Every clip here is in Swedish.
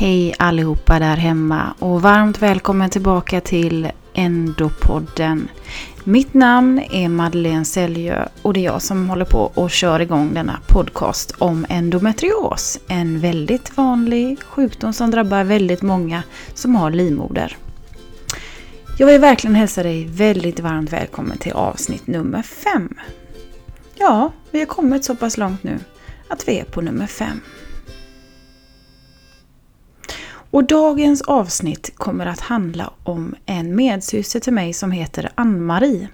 Hej allihopa där hemma och varmt välkommen tillbaka till Endopodden. Mitt namn är Madeleine Säljö och det är jag som håller på och kör igång denna podcast om endometrios. En väldigt vanlig sjukdom som drabbar väldigt många som har livmoder. Jag vill verkligen hälsa dig väldigt varmt välkommen till avsnitt nummer 5. Ja, vi har kommit så pass långt nu att vi är på nummer 5. Och dagens avsnitt kommer att handla om en medsyster till mig som heter Ann-Marie.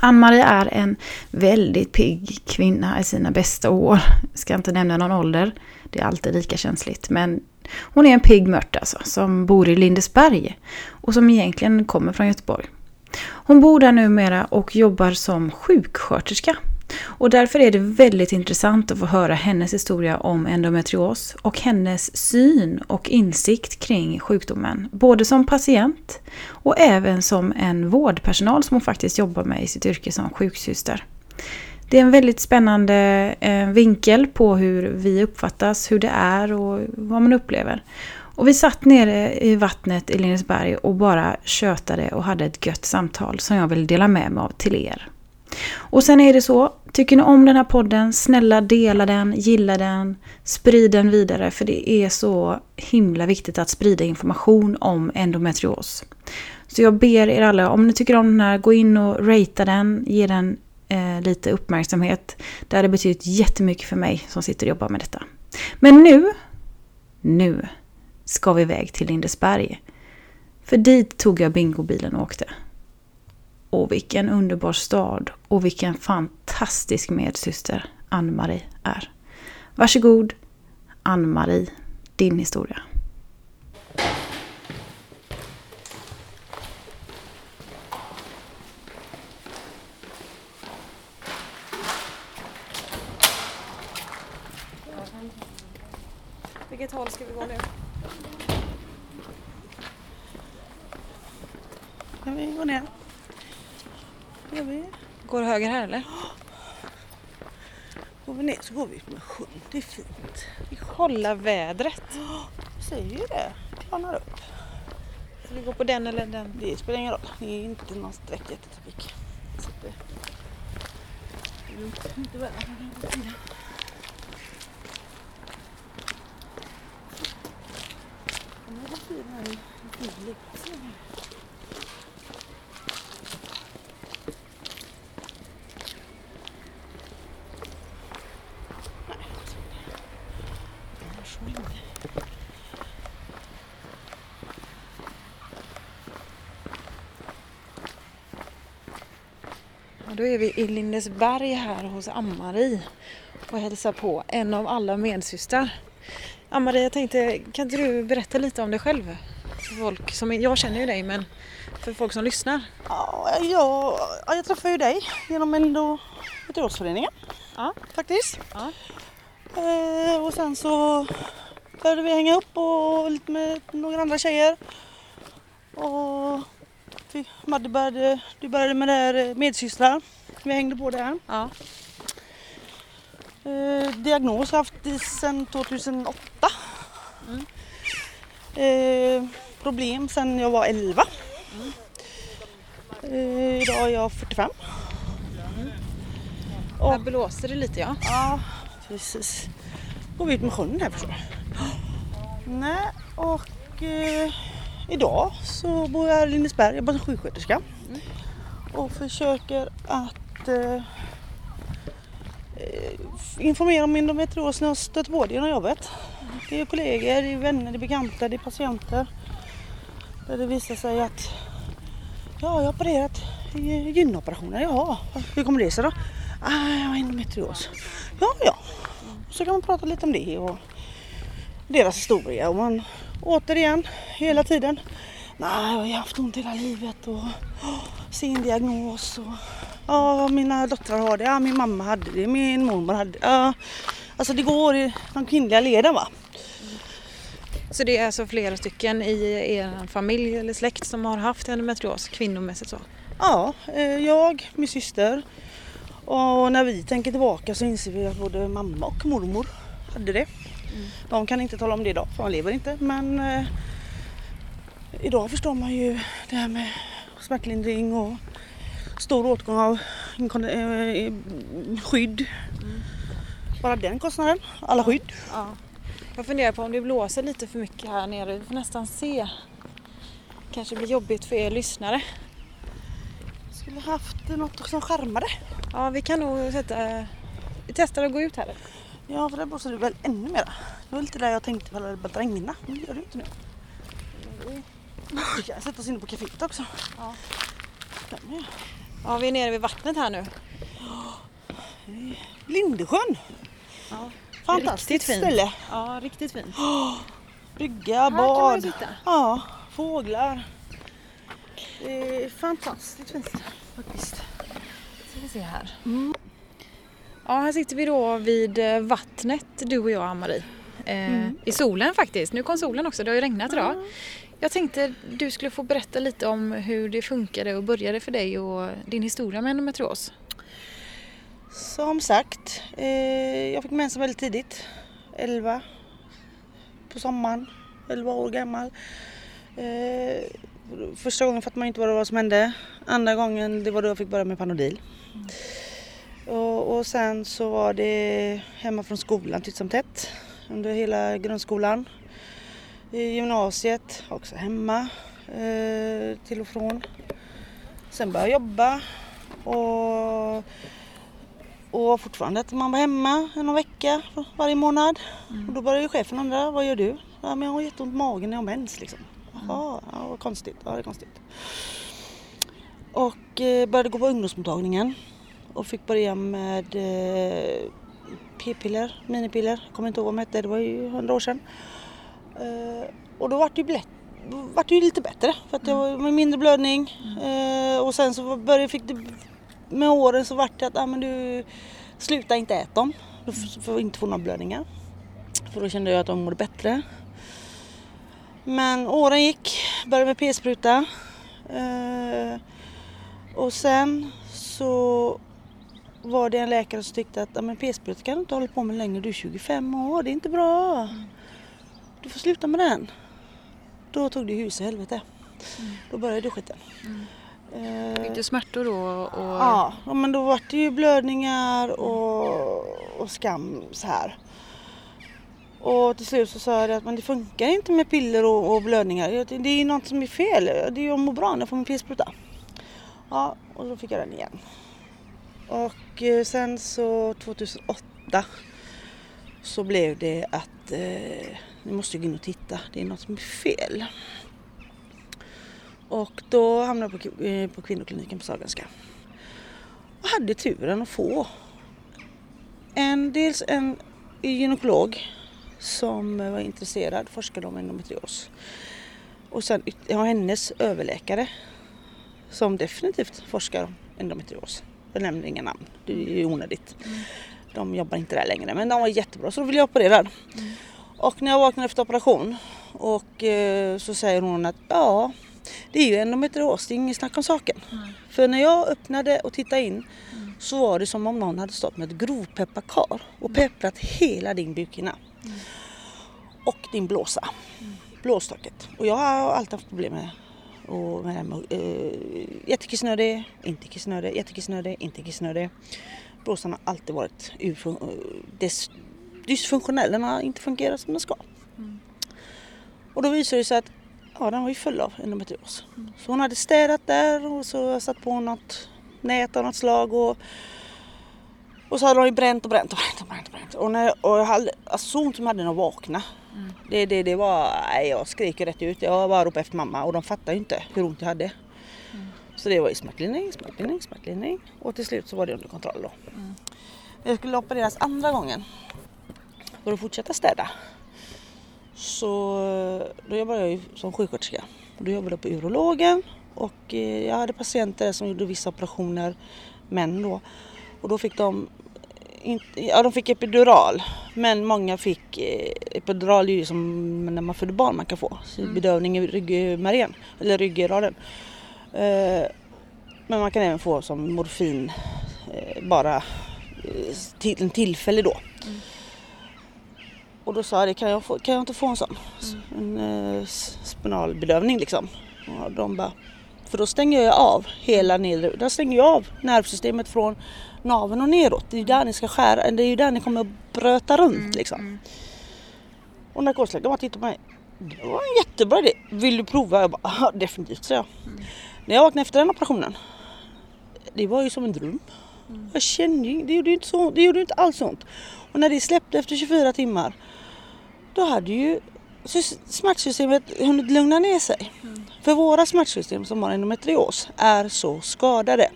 Ann-Marie är en väldigt pigg kvinna i sina bästa år. Jag ska inte nämna någon ålder, det är alltid lika känsligt. Men hon är en pigg mört alltså, som bor i Lindesberg och som egentligen kommer från Göteborg. Hon bor där numera och jobbar som sjuksköterska och därför är det väldigt intressant att få höra hennes historia om endometrios och hennes syn och insikt kring sjukdomen. Både som patient och även som en vårdpersonal som hon faktiskt jobbar med i sitt yrke som sjuksyster. Det är en väldigt spännande eh, vinkel på hur vi uppfattas, hur det är och vad man upplever. Och vi satt nere i vattnet i Lindesberg och bara tjötade och hade ett gött samtal som jag vill dela med mig av till er. Och sen är det så, tycker ni om den här podden, snälla dela den, gilla den, sprid den vidare för det är så himla viktigt att sprida information om endometrios. Så jag ber er alla, om ni tycker om den här, gå in och ratea den, ge den eh, lite uppmärksamhet. Det hade betytt jättemycket för mig som sitter och jobbar med detta. Men nu, nu ska vi iväg till Lindesberg. För dit tog jag bingobilen och åkte. Och vilken underbar stad och vilken fantastisk medsyster Ann-Marie är. Varsågod, Ann-Marie, din historia. Vilket håll ska vi gå nu? Kan vi gå ner? Vi? Går höger här eller? Går vi ner så går vi med sjön. Det är fint. Kolla vädret. Jag säger ju det. Klarnar upp. Ska vi gå på den eller den? Det spelar ingen roll. Det är inte någon sträck jättetrafik. Så att det... det är inte värre. Den här fin här i juli. Ja, då är vi i Lindesberg här hos Ann-Marie och hälsar på en av alla medsystrar. Ann-Marie, jag tänkte, kan inte du berätta lite om dig själv? För folk som, jag känner ju dig, men för folk som lyssnar. Ja, jag, ja, jag träffade ju dig genom endometriosföreningen Ja. faktiskt. Ja. Eh, och sen så började vi hänga upp och lite med några andra tjejer. Och vi, Madde började, du började med det här eh, medsystrar. Vi hängde på där. Ja. Eh, diagnos har jag haft sedan 2008. Mm. Eh, problem sedan jag var 11. Eh, idag är jag 45. Här blåser det lite ja. Ja, precis. Går vi ut med sjön här förstår. Nej, och eh, idag så bor jag i Lindesberg, jag jobbar som sjuksköterska. Och försöker att eh, informera om endometrios när jag stött på det genom jobbet. Det är kollegor, det är vänner, det är bekanta, det är patienter. Där det visar sig att ja, jag har opererat gynoperationer. Jaha, hur kommer det sig då? Ah, jag har endometrios. Ja, ja. Så kan man prata lite om det och deras historia. Och man återigen hela tiden. Nej, jag har haft ont hela livet och oh, sin diagnos. Och, ja, mina döttrar har det. Ja, min mamma hade det. Min mormor hade det. Ja, alltså det går i de kvinnliga leden va. Så det är alltså flera stycken i er familj eller släkt som har haft endometrios kvinnomässigt så? Ja, eh, jag, min syster och när vi tänker tillbaka så inser vi att både mamma och mormor hade det. De kan inte tala om det idag för de lever inte men eh, idag förstår man ju det här med smärtlindring och stor åtgång av eh, skydd. Bara den kostnaden, alla skydd. Ja. Jag funderar på om det blåser lite för mycket här nere. Vi får nästan se. Kanske blir jobbigt för er lyssnare. Skulle haft något som skärmade. Ja, vi kan nog sätta... Vi testar att gå ut här. Ja, för det blåser det väl ännu mera. Det var lite där jag tänkte ifall det började regna. Men det gör det inte nu. Vi kan sätta oss inne på kaféet också. Ja. Ja, vi är nere vid vattnet här nu. Lindesjön. Ja. Fantastiskt Riktigt fint. ställe. Ja, riktigt fint. Brygga, man ju bad. Ja, fåglar. Det är fantastiskt fint faktiskt. Ska vi se här. Mm. Ja, här sitter vi då vid eh, vattnet, du och jag, Ann-Marie. Eh, I solen faktiskt. Nu kom solen också, det har ju regnat idag. Jag tänkte du skulle få berätta lite om hur det funkade och började för dig och din historia med endometrios. Som sagt, eh, jag fick mensen väldigt tidigt. 11 på sommaren, 11 år gammal. Eh, första gången fattade man inte vad det var som hände. Andra gången det var då jag fick börja med Panodil. Och, och sen så var det hemma från skolan titt som tätt under hela grundskolan. I gymnasiet också hemma eh, till och från. Sen började jag jobba och och fortfarande att man var hemma en vecka varje månad. Och då började chefen undra, vad gör du? Ja, men jag har jätteont i magen när jag har mens liksom. Jaha, ja, vad konstigt. Ja, det är konstigt. Och eh, började gå på ungdomsmottagningen. Och fick börja med eh, p-piller, minipiller. Jag kommer inte ihåg vad de hette, det var ju hundra år sedan. Eh, och då vart det ju vart det ju lite bättre för att det var med mindre blödning. Eh, och sen så började, fick det med åren så vart det att ah, men du sluta inte äta dem. Du att får inte få några blödningar. För då kände jag att de mådde bättre. Men åren gick, började med p-spruta. Eh, och sen så var det en läkare som tyckte att men p-spruta kan du inte hålla på med längre, du är 25 år, det är inte bra. Du får sluta med den. Då tog det hus i helvete. Då började skiten. Eh, Fick du smärtor då? Och... Ja, ja, men då var det ju blödningar och, och skam så här. Och till slut så sa jag att men det funkar inte med piller och, och blödningar. Det, är något som är fel. Det är jag mår bra när jag får min p-spruta. Ja, och då fick jag den igen. Och eh, sen så 2008 så blev det att eh, ni måste gå in och titta. Det är något som är fel. Och då hamnade jag på, eh, på kvinnokliniken på Sahlgrenska. Och hade turen att få en, dels en gynekolog som var intresserad, forskade om endometrios. Och sen ja, hennes överläkare som definitivt forskar om endometrios. Jag nämner inga namn, det är ju onödigt. De jobbar inte där längre men de var jättebra så då ville jag opererad. Och när jag vaknade efter operation och eh, så säger hon att ja, det är ju endometrios, det är inget snack om saken. För när jag öppnade och tittade in så var det som om någon hade stått med ett grovpepparkar och pepprat hela din bukhinna. Och din blåsa, blåstocket. Och jag har alltid haft problem med och med, det här med uh, jättekissnödig, inte kissnödig, jättekissnödig, inte kissnödig. Blåsan har alltid varit eh, dys- dysfunktionell, den har inte fungerat som den ska. Och då visade det sig att ja, den var ju full av endometrios. Så hon hade städat där och så satt på något nät av något slag och, och så hade de ju bränt och bränt och bränt och bränt. Och, bränt. och, när, och jag hade alltså, så ont som hade när jag Det, det, det var, nej, jag skrek rätt ut. Jag bara ropade efter mamma och de fattade ju inte hur ont jag hade. Så det var ju smärtlindring, smärtlindring, smärtlindring och till slut så var det under kontroll då. När jag skulle opereras andra gången för att fortsätta städa så då jobbade jag ju som sjuksköterska. Då jobbade jag på urologen och eh, jag hade patienter som gjorde vissa operationer, män då. Och då fick de ja, de fick epidural men många fick eh, epidural är ju som när man föder barn man kan få. Så bedövning i ryggmärgen eller ryggraden. Eh, men man kan även få som morfin eh, bara till, en tillfällig då. Och då sa jag det, kan jag, få, kan jag inte få en sån? En eh, s- spinalbedövning liksom. Och de bara, för då stänger jag av hela nedre, då stänger jag av nervsystemet från naveln och neråt. Det är ju där ni ska skära, det är ju där ni kommer att bröta runt liksom. Och narkosläkaren bara tittade på mig. Det var en jättebra idé. Vill du prova? Jag bara, "Ja, definitivt sa jag. När jag vaknade efter den operationen. Det var ju som en dröm. Jag kände ju, det gjorde ju inte, så, det gjorde inte alls ont. Och när det släppte efter 24 timmar. Då hade ju smärtsystemet hunnit lugna ner sig. För våra smärtsystem som har endometrios är så skadade.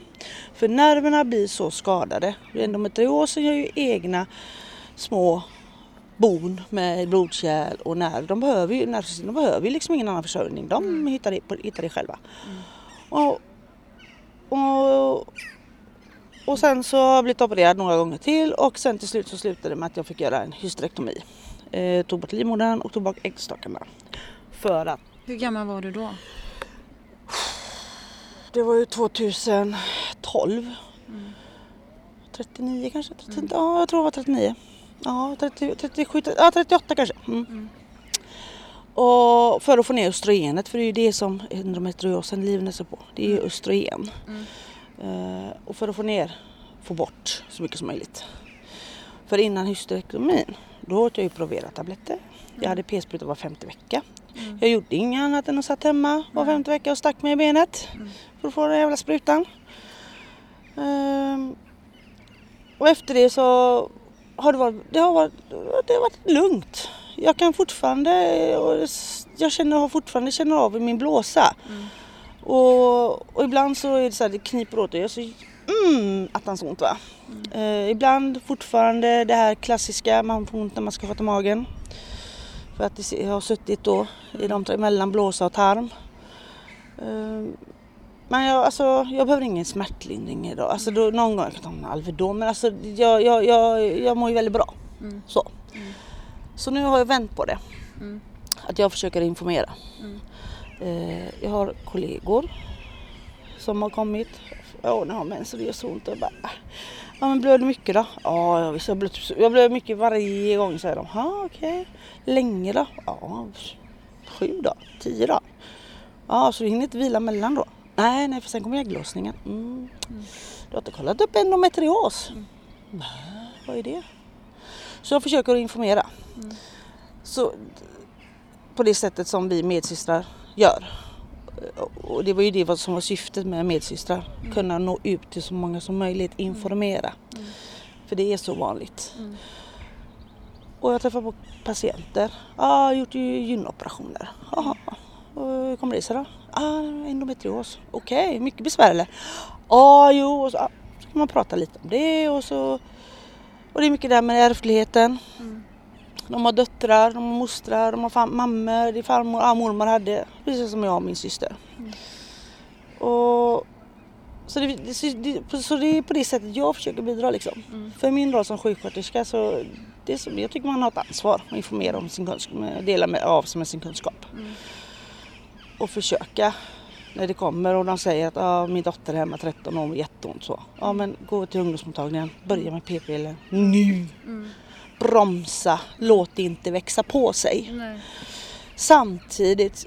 För nerverna blir så skadade. Endometriosen gör ju egna små bon med blodkärl och nerv. De behöver ju, nervsystemet behöver ju liksom ingen annan försörjning. De hittar, det, hittar det själva. Och, och, och sen så har jag blivit opererad några gånger till och sen till slut så slutade det med att jag fick göra en hysterektomi. Eh, tog bort livmodern och tog bort äggstockarna. För att Hur gammal var du då? det var ju 2012. 39 kanske? 30, Ja, jag tror det var 39. Ja, 30, 37, ja 38 kanske. Mm. Och för att få ner östrogenet, för det är ju det som endometriosen livnär sig på. Det är ju östrogen. Eh, och för att få ner, få bort så mycket som möjligt. För innan hysterektomin, då åt jag ju Provera-tabletter. Jag hade p-spruta var femte vecka. Jag gjorde inget annat än att satt hemma var femte vecka och stack mig i benet för att få den jävla sprutan. Ehm, och efter det så har det varit, det har varit, det har varit lugnt. Jag kan fortfarande, och jag känner, har fortfarande känner av i min blåsa. Och, och ibland så är det så här, det kniper åt och jag så mm, attans ont va. Eh, ibland fortfarande det här klassiska, man får ont när man ska sköta magen. För att det, har suttit då i de mellan blåsa och tarm. Eh, men jag, alltså, jag behöver ingen smärtlindring idag. Alltså, då, någon gång jag kan ta en Alvedon men alltså, jag, jag, jag, jag mår ju väldigt bra. Så. så nu har jag vänt på det. Att jag försöker informera. Eh, jag har kollegor som har kommit. Ja, nu har jag mens och det gör så ont. Jag bara, "Ah, ja men blöder du mycket då? Ja, jag visst. Jag blöder, jag blöder mycket varje gång säger de. Ja, okej. Länge då? Ja, sju dagar, tio dagar. Ja, så du hinner inte vila mellan då? Nej, nej, för sen kommer ägglossningen. Mm. Du har inte kollat upp endometrios? Nej, vad är det? Så jag försöker informera. Så, på det sättet som vi medsystrar gör. Och det var ju det som var syftet med medsystrar. Kunna nå ut till så många som möjligt, informera. För det är så vanligt. Och jag träffar på patienter. Ja, jag har gjort ju gynoperationer. Jaha. Och hur kommer det sig då? Ah, endometrios. Okej, mycket besvär eller? Ja, jo. Och så, ah, så kan man prata lite om det och så. Och det är mycket där med ärftligheten. De har döttrar, de har mostrar, de har mammor, det är farmor, ja, mormor hade. Precis som jag och min syster. Och så det, det, så det, är på det sättet jag försöker bidra liksom. För min roll som sjuksköterska så det som, jag tycker man har ett ansvar att informera om sin kunskap, dela med, av sig med sin kunskap. Och försöka när det kommer och de säger att ah, min dotter är hemma 13 år och jätteont så. Ja men gå till ungdomsmottagningen, börja med p-piller nu. Bromsa, låt det inte växa på sig. Nej. Samtidigt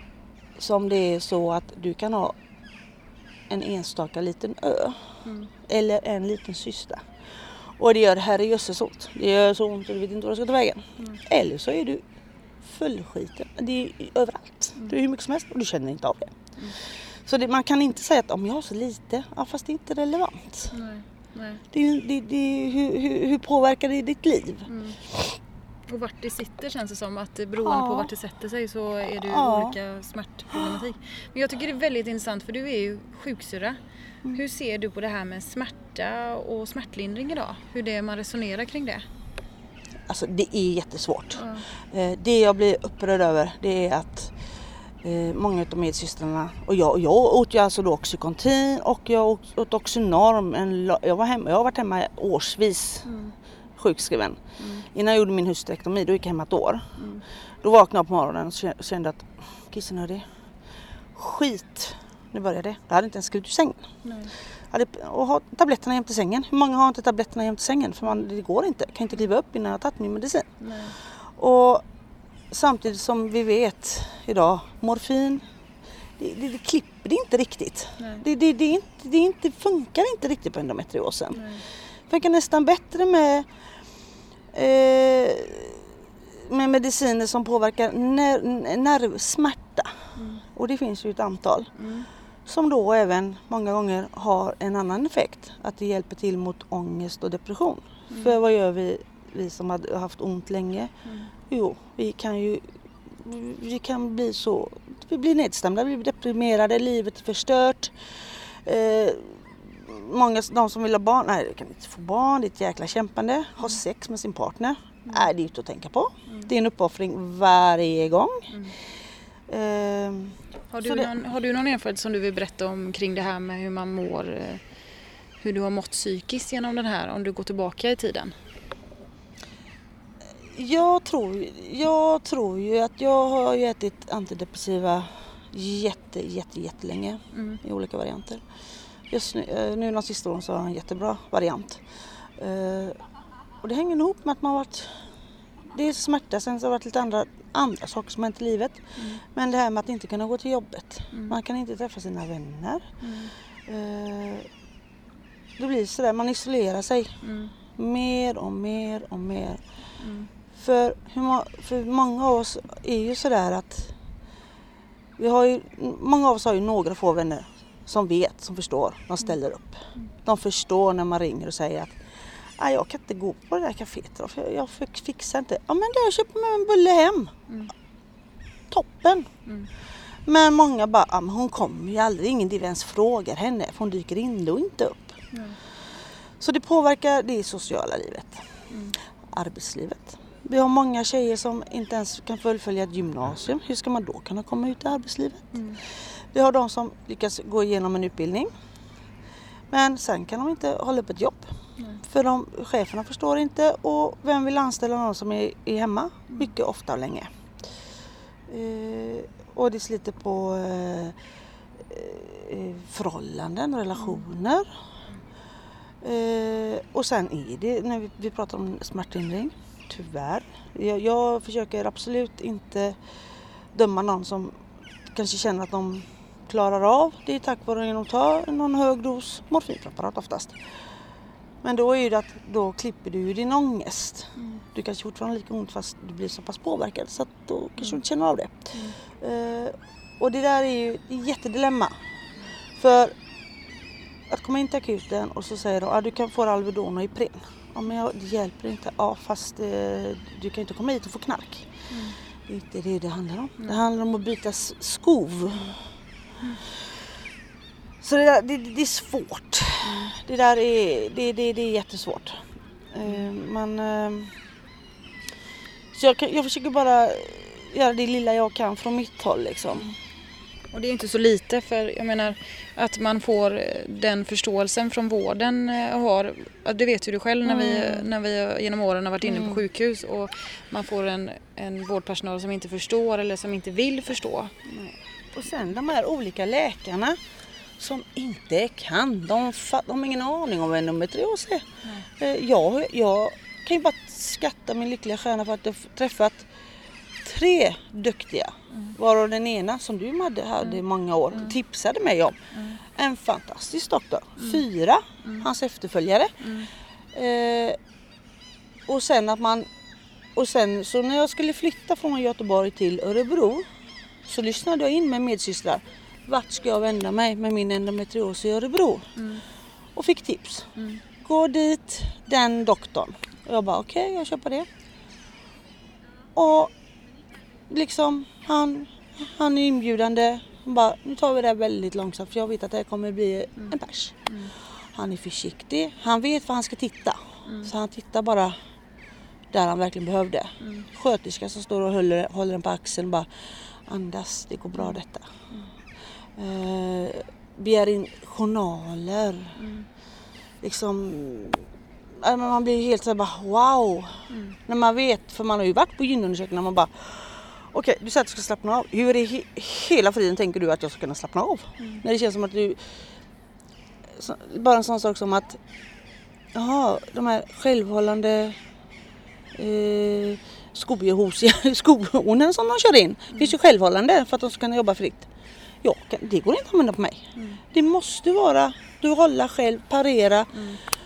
som det är så att du kan ha en enstaka liten ö eller en liten cysta. Och det gör herrejösses ont. Det gör så ont och du vet inte vad du ska ta vägen. Eller så är du fullskiten. Det är överallt. Det är hur mycket som helst och du känner inte av det. Så det, man kan inte säga att om jag har så lite, ja, fast det är inte relevant. Nej. Det, det, det, hur, hur, hur påverkar det ditt liv? Och vart det sitter känns det som att beroende Ja. på vart det sätter sig så är det Ja. olika smärtproblematik. Men jag tycker det är väldigt intressant för du är ju sjuksyrra. Mm. Hur ser du på det här med smärta och smärtlindring idag? Hur det är man resonerar kring det? Alltså det är jättesvårt. Ja. Eh, Det jag blir upprörd över det är att eh, många av medsystrarna och jag, och jag åt ju alltså då Oxycontin och jag åt, åt Oxynorm. En, jag, var hemma, jag har varit hemma årsvis sjukskriven. Innan jag gjorde min hysterektomi, då gick jag hemma ett år. Då vaknade jag på morgonen och kä- kände att kissnödig. Skit, nu börjar det. Jag hade inte ens skrivit ur sängen. Hade, och ha tabletterna jämte sängen. Hur många har inte tabletterna jämte sängen? För man, det går inte. Jag kan inte kliva upp innan jag har tagit min medicin. Nej. Och samtidigt som vi vet idag, morfin, det, det, det klipper det inte riktigt. Det, det, det, inte, det inte, funkar inte riktigt på endometriosen. Det funkar nästan bättre med, eh, med mediciner som påverkar ner, nervsmärta. Och det finns ju ett antal. Som då även många gånger har en annan effekt. Att det hjälper till mot ångest och depression. För vad gör vi, vi som har haft ont länge? Jo, vi kan ju vi kan bli så, vi blir nedstämda, vi blir deprimerade, livet är förstört. Eh, många, de som vill ha barn, nej, de kan inte få barn, det är ett jäkla kämpande. Ha sex med sin partner, nej, det är inte att tänka på. Det är en uppoffring varje gång. Eh, Har du, det- någon, har du någon erfarenhet som du vill berätta om kring det här med hur man mår, eh, hur du har mått psykiskt genom den här, om du går tillbaka i tiden? Jag tror, jag tror ju att jag har ju ätit antidepressiva jätte, jätte, jättelänge Mm. i olika varianter. Just nu, eh, nu de sista åren så har jag en jättebra variant. Eh, Och det hänger ihop med att man har varit Dels smärta, sen så har det varit lite andra, andra saker som har hänt i livet. Men det här med att inte kunna gå till jobbet. Man kan inte träffa sina vänner. Eh, Det blir sådär, man isolerar sig Mm. mer och mer och mer. För, hur för många av oss är ju sådär att vi har ju, många av oss har ju några få vänner som vet, som förstår, de ställer upp. De förstår när man ringer och säger att "Nej, jag kan inte gå på det där kaféet idag, för jag, fixar inte. Ja men jag köper med en bulle hem. Toppen! Men många bara, ja, men hon kommer ju aldrig, ingen ens frågar henne för hon dyker ändå inte upp. Så det påverkar det sociala livet. Arbetslivet. Vi har många tjejer som inte ens kan fullfölja ett gymnasium. Hur ska man då kunna komma ut i arbetslivet? Vi har de som lyckas gå igenom en utbildning. Men sen kan de inte hålla upp ett jobb. För de, cheferna förstår inte och vem vill anställa någon som är, är hemma? Mycket ofta och länge. Eh, och det sliter på eh, eh, förhållanden, relationer. Eh, och sen är det, när vi, vi pratar om smärtlindring, tyvärr. Jag, jag försöker absolut inte döma någon som kanske känner att de klarar av det tack vare att de tar någon hög dos morfinpreparat oftast. Men då är det att då klipper du ju din ångest. Du kanske fortfarande har lika ont fast du blir så pass påverkad så att då kanske du inte känner av det. Eh, och det där är ju är ett jättedilemma. För att komma in till akuten och så säger de att ah, du kan få Alvedon och Ipren. Ja men jag, det hjälper inte. Ja fast eh, du kan inte komma hit och få knark. Det är inte det det handlar om. Det handlar om att byta skov. Så det, där, det, det är svårt. Det där är, det, det, det är jättesvårt. Eh, men eh, så jag, jag försöker bara göra det lilla jag kan från mitt håll liksom. Och det är inte så lite för jag menar att man får eh, den förståelsen från vården eh, har, ja, det vet ju du själv när vi, när vi genom åren har varit inne på sjukhus och man får en, en vårdpersonal som inte förstår eller som inte vill förstå. Och sen de här olika läkarna som inte kan. De, de har ingen aning om vad endometrios är. Eh, Jag, jag kan ju bara skatta min lyckliga stjärna för att jag träffat tre duktiga. Varav den ena som du hade, hade i många år tipsade mig om. En fantastisk doktor. Fyra, hans efterföljare. Eh, och sen att man och sen så när jag skulle flytta från Göteborg till Örebro så lyssnade jag in med medsystrar. Vart ska jag vända mig med min endometrios i Örebro? Och fick tips. Gå dit, den doktorn. Och jag bara okej, jag köper det. Och liksom han, han är inbjudande. Han bara, nu tar vi det här väldigt långsamt för jag vet att det här kommer bli en pers. Han är försiktig, han vet var han ska titta. Så han tittar bara där han verkligen behövde. Sköterska som står och håller, håller den på axeln och bara andas, det går bra detta. Eh, begär in journaler. Liksom, ja, men man blir helt så här bara wow. När man vet, för man har ju varit på gynundersökningar man bara Okej, du säger att du ska slappna av. Hur i he- hela friden tänker du att jag ska kunna slappna av? När det känns som att du... Så, bara en sån sak som att Jaha, de här självhållande eh, skohornen som de kör in. finns ju självhållande för att de ska kunna jobba fritt. Ja, det går inte att använda på mig. Det måste vara, du hålla själv, parera. För-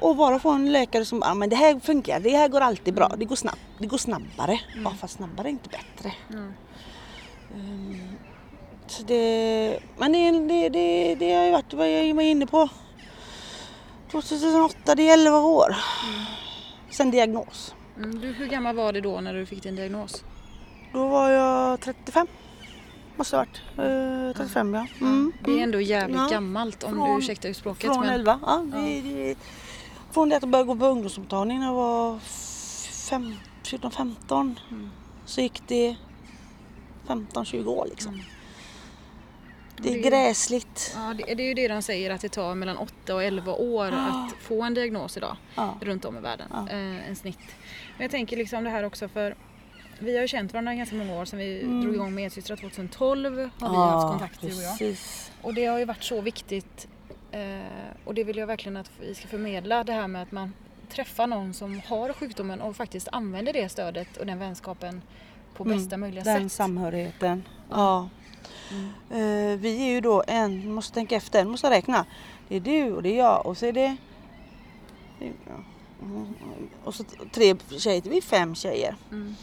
Och bara få en läkare som, ja men det här funkar, det här går alltid bra, det går snabbt, det går snabbare. Ja fast snabbare är inte bättre. Ehm, så det, men det, det, det, det har ju varit vad jag var inne på. 2008, det är 11 år. Sen diagnos. Mm. Du, hur gammal var det då när du fick din diagnos? Då var jag 35. Måste ha varit. Eh, 35 ja. Mm. Det är ändå jävligt Ja. gammalt om Från- du ursäktar språket. Från men... 11. Ja, det, det, från det att jag började gå på ungdomsmottagning när jag var 14-15 Mm. så gick det 15-20 år liksom. Det är Det- gräsligt. Ja, det, det är ju det de säger att det tar mellan 8 och 11 år att få en diagnos idag Ja. runt om i världen. Ja. Eh, en snitt. Men jag tänker liksom det här också för vi har ju känt varandra i ganska många år sedan vi drog igång Medsystrar 2012 har vi haft kontakt du och jag. Och det har ju varit så viktigt och det vill jag verkligen att vi ska förmedla det här med att man träffar någon som har sjukdomen och faktiskt använder det stödet och den vänskapen på Mm, bästa möjliga Den sätt. samhörigheten. Ja. Mm. Eh, vi är ju då en, måste tänka efter, måste räkna. Det är du och det är jag och så är det. Mm. och så tre tjejer, vi är fem tjejer. Mm.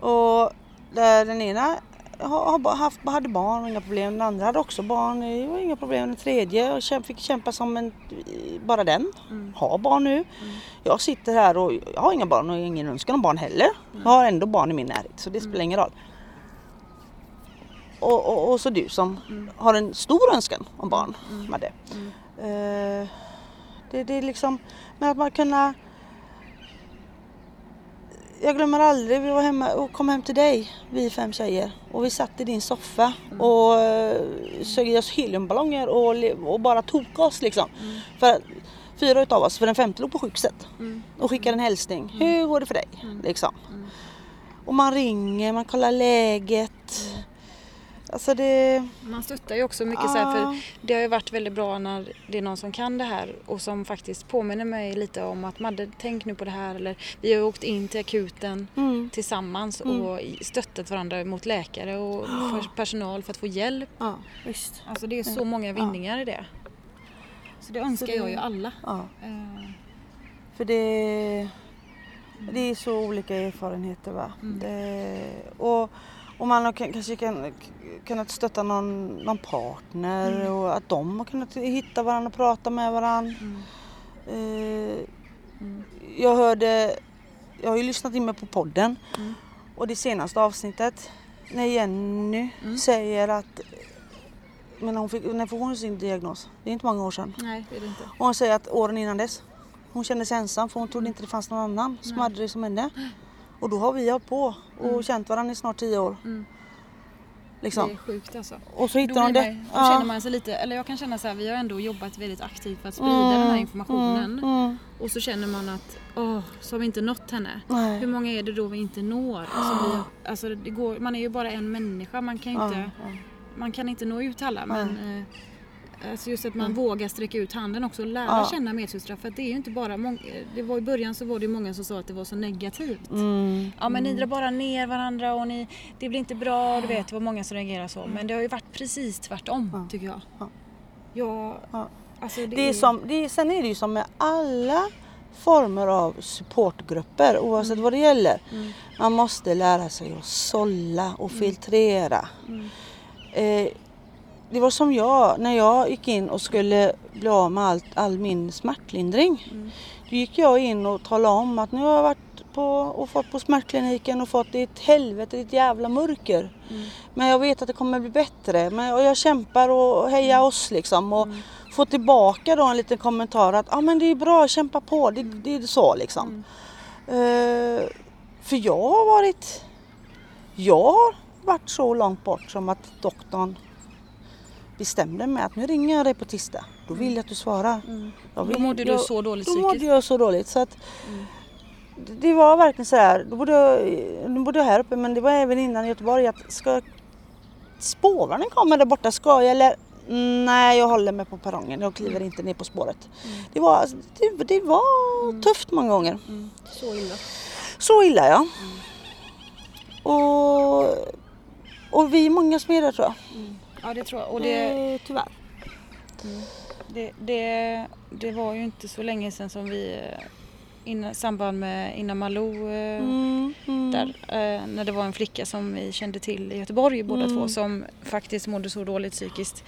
Och där den ena har, haft, hade barn och inga problem, den andra hade också barn, var inga problem. Den tredje och käm- fick kämpa som en, bara den, Mm. har barn nu. Jag sitter här och jag har inga barn och ingen önskan om barn heller. Jag har ändå barn i min närhet så det spelar ingen roll. Och, och, och så du som har en stor önskan om barn, Madde. Eh, det, det är liksom, men att man kunna jag glömmer aldrig, vi var hemma och kom hem till dig, vi fem tjejer. Och vi satt i din soffa och uh, sög i oss heliumballonger och, och bara tog oss liksom. För, fyra utav oss, för den femte låg på sjukhuset. Och skickade en hälsning. Hur går det för dig? Liksom. Och man ringer, man kollar läget. Alltså det... Man stöttar ju också mycket så här, Ja. för det har ju varit väldigt bra när det är någon som kan det här och som faktiskt påminner mig lite om att Madde, tänk nu på det här eller vi har åkt in till akuten Mm. tillsammans och i- stöttat varandra mot läkare och för personal för att få hjälp. Ja, visst. Alltså det är så många vinningar i det. Så det önskar det- jag ju alla. Ja. Eh, För det, det är så olika erfarenheter va. Det, och, och man har kanske kan, kunnat stötta någon, någon partner och att de har kunnat hitta varandra och prata med varandra. Eh, Jag hörde, jag har ju lyssnat in mig på podden och det senaste avsnittet när Jenny säger att men hon fick, när får hon sin diagnos? Det är inte många år sedan. nej, det är det inte. Och hon säger att åren innan dess, hon kände sig ensam för hon trodde inte det fanns någon annan som hade det som henne. Och då har vi hållit på och känt varandra i snart tio år. Mm. Det Liksom. är sjukt alltså. Och så hittar blir det. man, då känner man sig lite, eller jag kan känna så här, vi har ändå jobbat väldigt aktivt för att sprida den här informationen. Mm. Och så känner man att, åh, så har vi inte nått henne. Nej. Hur många är det då vi inte når? Som vi, alltså det går, man är ju bara en människa, man kan inte, Ja, ja. man kan inte nå ut alla. Men alltså just att man vågar sträcka ut handen också och lära Ja. känna medsystrar. För att det är ju inte bara, det var i början så var det många som sa att det var så negativt. Mm. Ja men ni drar bara ner varandra och ni, det blir inte bra, du vet det var många som reagerar så. Men det har ju varit precis tvärtom tycker jag. Ja. Ja. alltså Det är som, det är, sen är det ju som med alla former av supportgrupper oavsett vad det gäller. Man måste lära sig att sålla och filtrera. Eh, det var som jag, när jag gick in och skulle bli av med allt, all min smärtlindring. Då gick jag in och talade om att nu har jag varit på, och fått på smärtkliniken och fått det ett helvete, det är ett jävla mörker. Men jag vet att det kommer bli bättre. Men, och jag kämpar och hejar oss liksom. Och får tillbaka då en liten kommentar att ah, men det är bra, kämpa på. Det, det är så liksom. Uh, för jag har varit jag har varit så långt bort som att doktorn bestämde mig att nu ringer jag dig på tisdag. Då vill jag att du svarar. Jag Då mådde du så dåligt Då mådde psykiskt. jag så dåligt så att det- det var verkligen så här. Då bodde jag, nu bodde jag här uppe men det var även innan i Göteborg att ska spårvagnen komma där borta, ska jag eller Nej, jag håller mig på perrongen. Jag kliver inte ner på spåret. Det var, det, det var tufft många gånger. Så illa. Så illa ja. Och, och vi är många som är där tror jag. Ja det tror jag. Och Det, det, tyvärr. det, det, det var ju inte så länge sedan som vi eh, i samband med innan Malou eh, Mm, mm. där, eh, när det var en flicka som vi kände till i Göteborg båda Mm. två som faktiskt mådde så dåligt psykiskt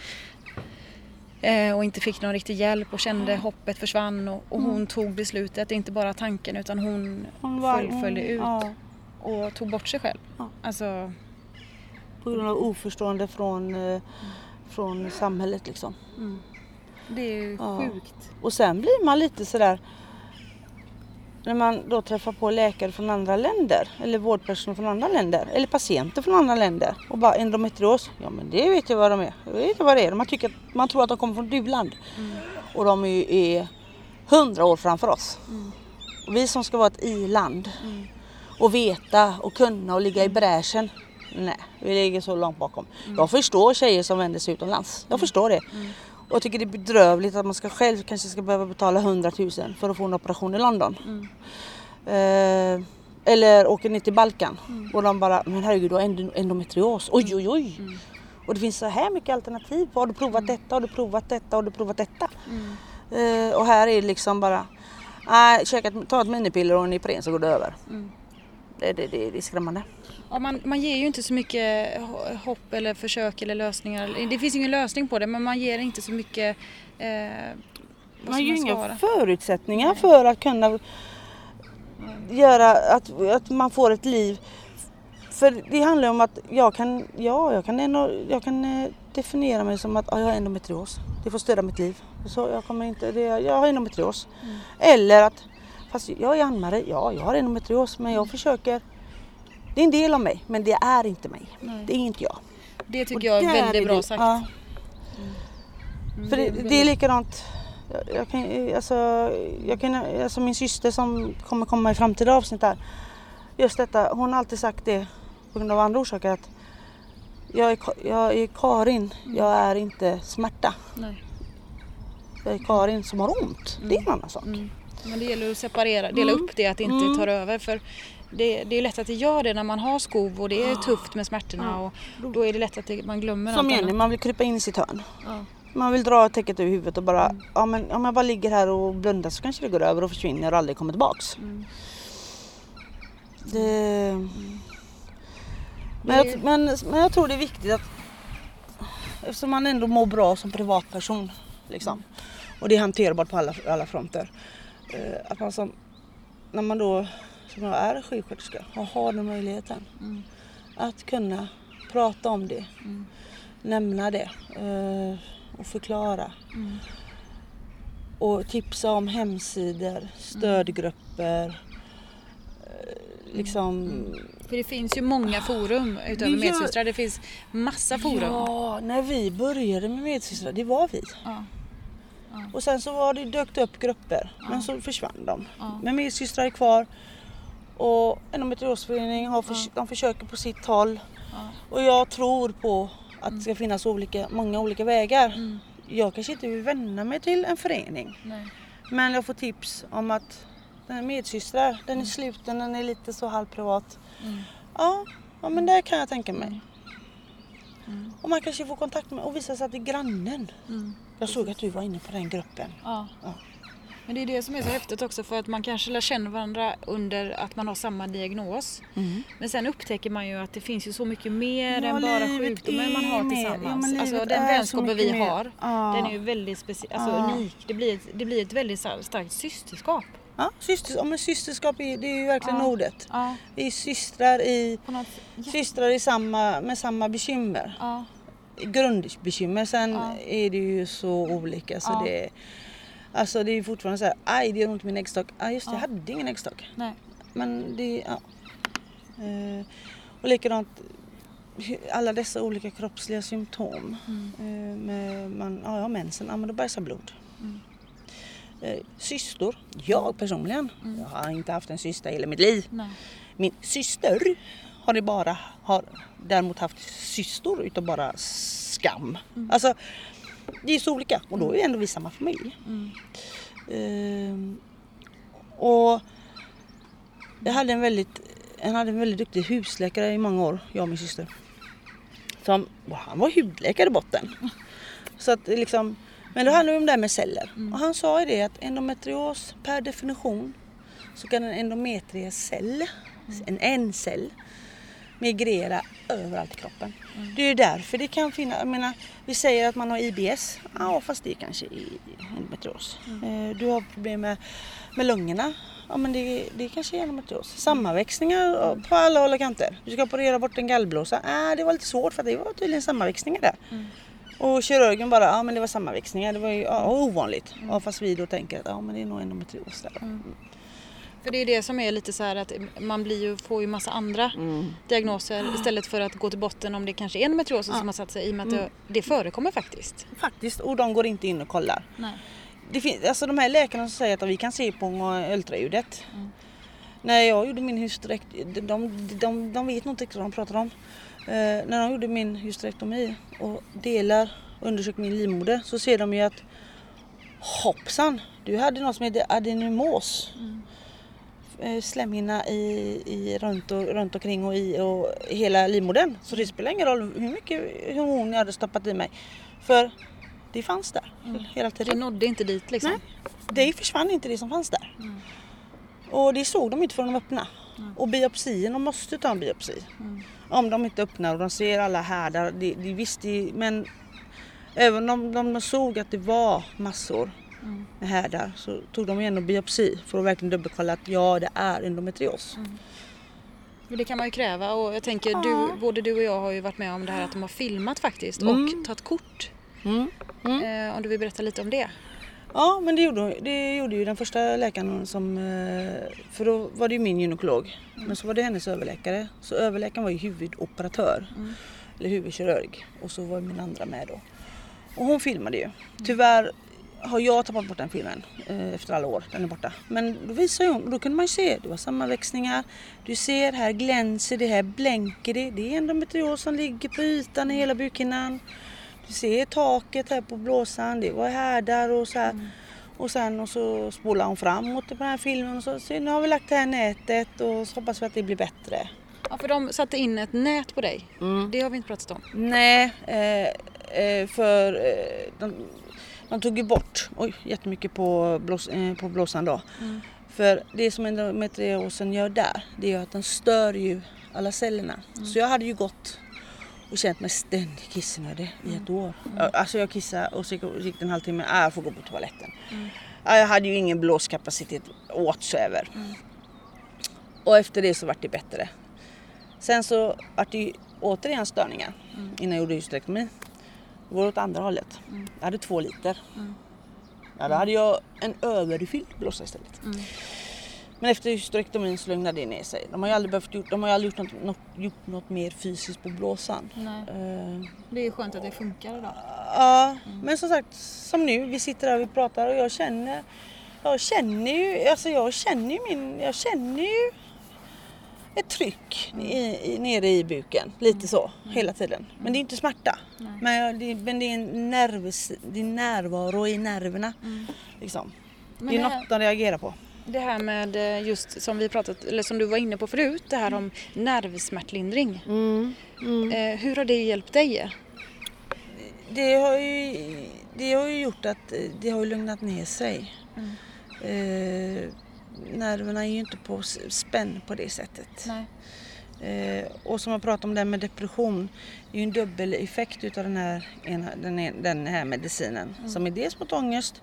eh, och inte fick någon riktig hjälp och kände hoppet försvann och, och hon tog beslutet, inte bara tanken utan hon, Hon var- fullföljde ut Ja, och tog bort sig själv. Ja. Alltså, på grund av oförstående från, eh, från samhället liksom. det är ju Ja. sjukt. Och sen blir man lite sådär när man då träffar på läkare från andra länder eller vårdpersonal från andra länder eller patienter från andra länder och bara endometrios, ja men det vet jag vad de är. Jag vet vad det är. Man, tycker att, man tror att de kommer från ett u-land och de är ju hundra år framför oss. Och vi som ska vara ett i-land och veta och kunna och ligga i bräschen. Nej, vi ligger så långt bakom. Jag förstår tjejer som vänder sig utomlands. Jag förstår det. Och jag tycker det är bedrövligt att man ska själv kanske ska behöva betala 100 000 för att få en operation i London. Eh, eller åker ner till Balkan och de bara, men herregud du har endo- endometrios. Oj oj oj. Och det finns så här mycket alternativ. Har du provat detta? Har du provat detta? Har du provat detta? Eh, och här är det liksom bara, nej, ett, ta ett minipiller och en Ipren så går det över. Det, det, det, det är skrämmande. Ja, man, man ger ju inte så mycket ho- hopp eller försök eller lösningar. Det finns ingen lösning på det men man ger inte så mycket eh, Man ska har ju inga förutsättningar för att kunna göra att, att man får ett liv. För det handlar om att jag kan, ja, jag kan, ändå, jag kan eh, definiera mig som att ja, jag har endometrios. Det får stödja mitt liv. Så jag, kommer inte, det, jag har endometrios. Eller att, fast jag är Ann-Marie, ja jag har endometrios men jag försöker. Det är en del av mig men det är inte mig. Nej. Det är inte jag. Det tycker Och jag är där väldigt bra det- sagt. Ja. Mm, För det, väldigt- det är likadant. Jag, jag kan, alltså, jag kan, alltså min syster som kommer komma i framtida avsnitt här. Just detta, hon har alltid sagt det på grund av andra orsaker att jag är, jag är Karin, jag är inte smärta. Nej. Jag är Karin som har ont. Det är en annan sak. Mm. Men det gäller att separera, dela upp det, att det inte Mm. tar över. För det, det är lätt att det gör det när man har skov och det är tufft med smärtorna och då är det lätt att det, man glömmer Som Jenny, annat. man vill krypa in i sitt hörn. Man vill dra täcket över huvudet och bara, ja men om jag bara ligger här och blundar så kanske det går över och försvinner och aldrig kommer tillbaks. Mm. Det... Men, Det är- jag, men, men jag tror det är viktigt att eftersom man ändå mår bra som privatperson liksom, och det är hanterbart på alla, alla fronter. Eh, Att man som, när man då som jag är sjuksköterska och har den möjligheten Mm. att kunna prata om det, Mm. nämna det eh, och förklara. Mm. Och tipsa om hemsidor, stödgrupper. eh, Liksom För det finns ju många forum utöver gör- medsystrar. Det finns massa forum. Ja, när vi började med medsystrar, det var vi. Ja. Och sen så var det, dök det upp grupper, men så försvann de. Men medsystrar är kvar och endometriosförening har förs- de försöker på sitt håll. Och jag tror på att det ska finnas olika, många olika vägar. Mm. Jag kanske inte vill vända mig till en förening. Nej. Men jag får tips om att den är medsystrar, den är sluten, den är lite så halvprivat. Mm. Ja, ja men det kan jag tänka mig. Mm. Och man kanske får kontakt med och visar sig att det är grannen. Mm. Jag såg att du var inne på den gruppen. Ja. Ja. Men det är det som är så häftigt också för att man kanske lär känna varandra under att man har samma diagnos. Men sen upptäcker man ju att det finns ju så mycket mer Ja, än bara sjukdomen man har tillsammans. Ja, alltså den vänskapen vi har, Ja. den är ju väldigt speci- alltså unik. Det blir, ett, det blir ett väldigt starkt systerskap. Ja, syster, ja, men systerskap är, det är ju verkligen Ja. ordet. Ja, Vi är systrar, i, något, ja, systrar i samma, med samma bekymmer. ja, Grundbekymmer. Sen är det ju så olika så det Alltså det är fortfarande så här, aj det gör ont i min äggstock. Ja just det, Ja. jag hade ingen äggstock. nej. Men det, ja. Eh, och likadant alla dessa olika kroppsliga symptom. Mm. Eh, med man, ja, jag har mensen, ja men då bajsar blod. Mm. Eh, systor, jag personligen, Mm. jag har inte haft en syster i hela mitt liv. nej. Min syster har det bara, har däremot haft systor utav bara skam. Alltså det är så olika och då är ändå vi samma familj. Mm. Ehm, och Jag hade en väldigt, jag hade en väldigt duktig husläkare i många år, jag och min syster. Som, han var hudläkare i botten. Så att liksom, men då handlar det om det här med celler. Och han sa ju det att endometrios per definition så kan en endometriecell, en en-cell, migrera överallt i kroppen. Det är ju därför det kan finnas, jag menar, vi säger att man har IBS, ja fast det är kanske i endometrios. Eh, Du har problem med, med lungorna, ja men det, det kanske är endometrios. Sammanväxningar på alla håll och kanter. Du ska operera bort en gallblåsa, äh, det var lite svårt för det var tydligen sammanväxningar där. Och kirurgen bara, ja men det var sammanväxningar, det var ju ja, ovanligt. Ja, fast vi då tänker att ja men det är nog endometrios där. För det är det som är lite så här att man blir ju, får ju massa andra Mm. diagnoser istället för att gå till botten om det kanske är endometriosen som har satt sig i och med att det, det förekommer faktiskt. Faktiskt, och de går inte in och kollar. Nej. Det finns, alltså de här läkarna som säger att vi kan se på ultraljudet. När jag gjorde min hysterektomi, de, de, de, de vet nog inte vad de pratar om. Eh, när de gjorde min hysterektomi och delar och undersökte min livmoder så ser de ju att hoppsan, du hade något som heter adenomos. Eh, Slemhinna i, i, runt, och, runt omkring och i och hela livmodern. Så det spelar ingen roll hur mycket hormon jag hade stoppat i mig. För det fanns där hela Det tiden. nådde inte dit liksom. Nej. Det försvann inte det som fanns där. Och det såg de inte förrän de öppnade. Och biopsin, de måste ta en biopsi. Om de inte öppnar och de ser alla härdar. Det, det visste men även om de såg att det var massor med härdar så tog de ändå biopsi för att verkligen dubbelkolla att ja det är endometrios. Men Det kan man ju kräva och jag tänker du, både du och jag har ju varit med om det här att de har filmat faktiskt Mm. och tagit kort. Mm. Eh, om du vill berätta lite om det. Ja men det gjorde, det gjorde ju den första läkaren som, eh, för då var det ju min gynekolog. Men så var det hennes överläkare. Så överläkaren var ju huvudoperatör. Eller huvudkirurg. Och så var min andra med då. Och hon filmade ju. Tyvärr har jag tappat bort den filmen eh, efter alla år. Den är borta. Men då visade hon då kunde man ju se. Det var sammanväxningar. Du ser här glänser det, här blänker det. Det är endometrios som ligger på ytan i hela bukhinnan. Du ser taket här på blåsan. Det var härdar och så här. Och sen och så spolar hon framåt på den här filmen och så, så nu har vi lagt det här nätet och så hoppas vi att det blir bättre. Ja, för de satte in ett nät på dig. Det har vi inte pratat om. Nej, eh, eh, för eh, de, de tog ju bort oj, jättemycket på, blås, eh, på blåsan då. För det som endometriosen gör där, det är att den stör ju alla cellerna. Så jag hade ju gått och känt mig ständigt kissnödig i ett år. Ja, Alltså jag kissade och så gick det en halvtimme, ah, jag får gå på toaletten. Ja, jag hade ju ingen blåskapacitet whatsoever. Och efter det så vart det bättre. Sen så vart det ju återigen störningar innan jag gjorde hysterektomi. Det var åt andra hållet. Jag hade två liter. Ja, då hade jag en överfylld blåsa istället. Men efter hysterektomin så lugnade det ner sig. De har ju aldrig, behövt gjort, de har aldrig gjort något, något, gjort något mer fysiskt på blåsan. Nej. Eh, Det är ju skönt att det funkar idag. Ja, men som sagt, som nu, vi sitter här och vi pratar och jag känner, jag känner ju, alltså jag känner ju min, jag känner ju ett tryck i, i, nere i buken, lite så, hela tiden. Men det är inte smärta. Men, jag, det, men det är en nerv, det är närvaro i nerverna. Liksom. Men det är det här- något de reagerar på. Det här med eh, just som vi pratat, eller som du var inne på förut, det här om nervsmärtlindring. Eh, hur har det hjälpt dig? Det har ju, det har ju gjort att eh, det har lugnat ner sig. Eh, nerverna är ju inte på spänn på det sättet. Nej. Eh, och som jag pratade om det här med depression, det är ju en dubbel effekt utav den här, den, e- den här medicinen. Som är dels mot ångest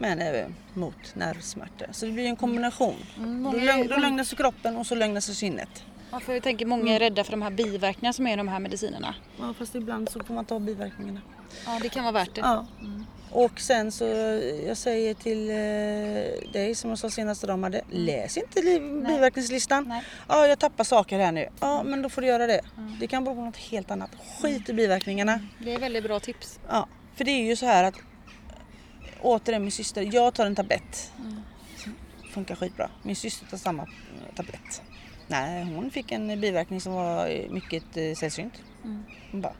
men även mot nervsmärta. Så det blir en kombination. Mm, Då, lugn, då lugnar sig kroppen och så lugnar sig sinnet. Ja, för jag tänker många är rädda för de här biverkningarna som är i de här medicinerna. Ja, fast ibland så får man ta biverkningarna. Ja, det kan vara värt det. Ja. Och sen så, jag säger till eh, dig som jag sa senast de hade, läs inte biverkningslistan. Nej. Ja, jag tappar saker här nu. Ja, men då får du göra det. Det kan bero på något helt annat. Skit i biverkningarna. Det är väldigt bra tips. Ja, för det är ju så här att återigen min syster, jag tar en tablett. Funkar skitbra. Min syster tar samma tablett. Nej, hon fick en biverkning som var mycket eh, sällsynt. Hon bara,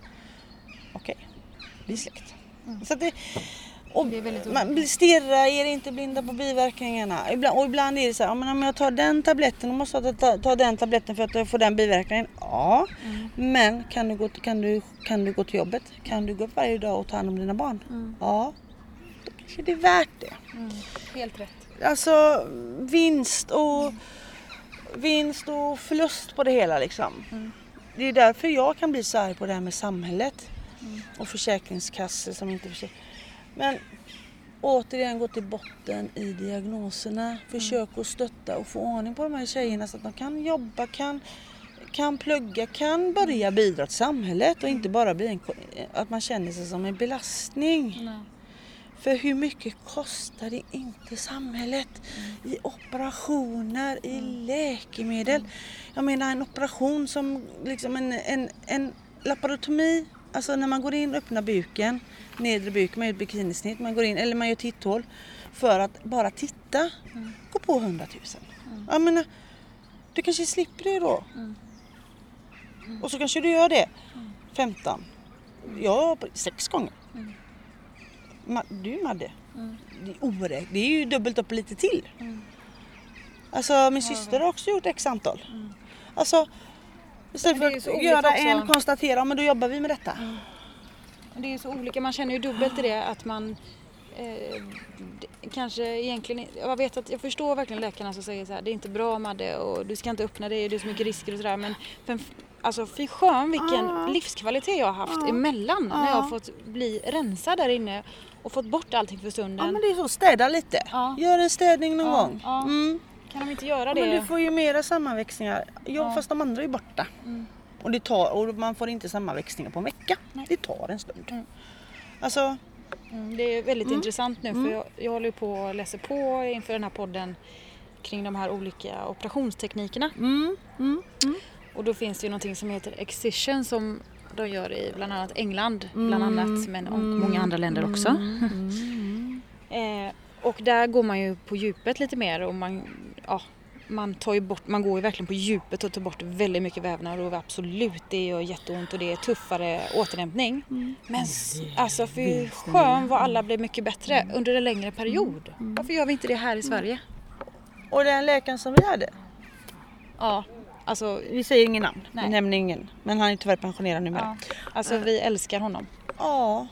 okej, vi är släkt. Så att det, Och man blir- stirra er inte blinda på biverkningarna. Ibland, och ibland är det så här, ja, men om jag tar den tabletten då måste jag ta, ta den tabletten för att jag får den biverkningen. Ja, men kan du, gå, till- kan, du, kan du gå till jobbet? Kan du gå upp varje dag och ta hand om dina barn? Ja, då kanske det är värt det. Helt rätt. Alltså vinst och, vinst och förlust på det hela liksom. Det är därför jag kan bli så arg på det här med samhället. Och försäkringskassor som inte försöker. Men återigen gå till botten i diagnoserna. Försök att stötta och få ordning på de här tjejerna så att de kan jobba, kan, kan plugga, kan börja bidra till samhället och inte bara bli en, att man känner sig som en belastning. Nej. För hur mycket kostar det inte samhället i operationer, i läkemedel? Jag menar en operation som liksom en, en, en laparotomi, alltså när man går in och öppnar buken, nedre buken, man gör ett bikinisnitt, man går in, eller man gör titthål för att bara titta, gå på 100 000. Jag menar, du kanske slipper det då. Och så kanske du gör det 15. Jag sex gånger. Du Madde, det, är det är ju dubbelt upp och lite till. Alltså min syster har också gjort x antal. Alltså istället för att göra också. en konstatera, ja, men då jobbar vi med detta. Det är ju så olika, man känner ju dubbelt i det att man eh, kanske egentligen, jag vet att jag förstår verkligen läkarna som säger så här, det är inte bra Madde och du ska inte öppna det, det är så mycket risker och sådär men för, alltså fy skön vilken livskvalitet jag har haft emellan när jag har fått bli rensad där inne och fått bort allting för stunden. Ja men det är så, städa lite. Ja. Gör en städning någon Ja, gång. ja. Mm. Kan de inte göra Men du det? får ju mera sammanväxningar. Ja, fast de andra är borta. Och, det tar, och man får inte sammanväxningar på en vecka. Det tar en stund. Alltså, Mm, det är väldigt intressant nu för jag, jag håller på och läser på inför den här podden kring de här olika operationsteknikerna. mm, mm, Och då finns det ju någonting som heter excision som de gör i bland annat England, bland annat, men och många andra länder också. eh, och där går man ju på djupet lite mer och man, ja, man, tar ju bort, man går ju verkligen på djupet och tar bort väldigt mycket vävnad och absolut det gör jätteont och det är tuffare återhämtning. Men s- alltså för skön vad alla blir mycket bättre under en längre period. Varför gör vi inte det här i Sverige? Och den läkaren som vi hade, Ja, alltså, vi säger ingen namn, Nej. vi nämner ingen. Men han är tyvärr pensionerad numera. ja, alltså vi älskar honom. Ja,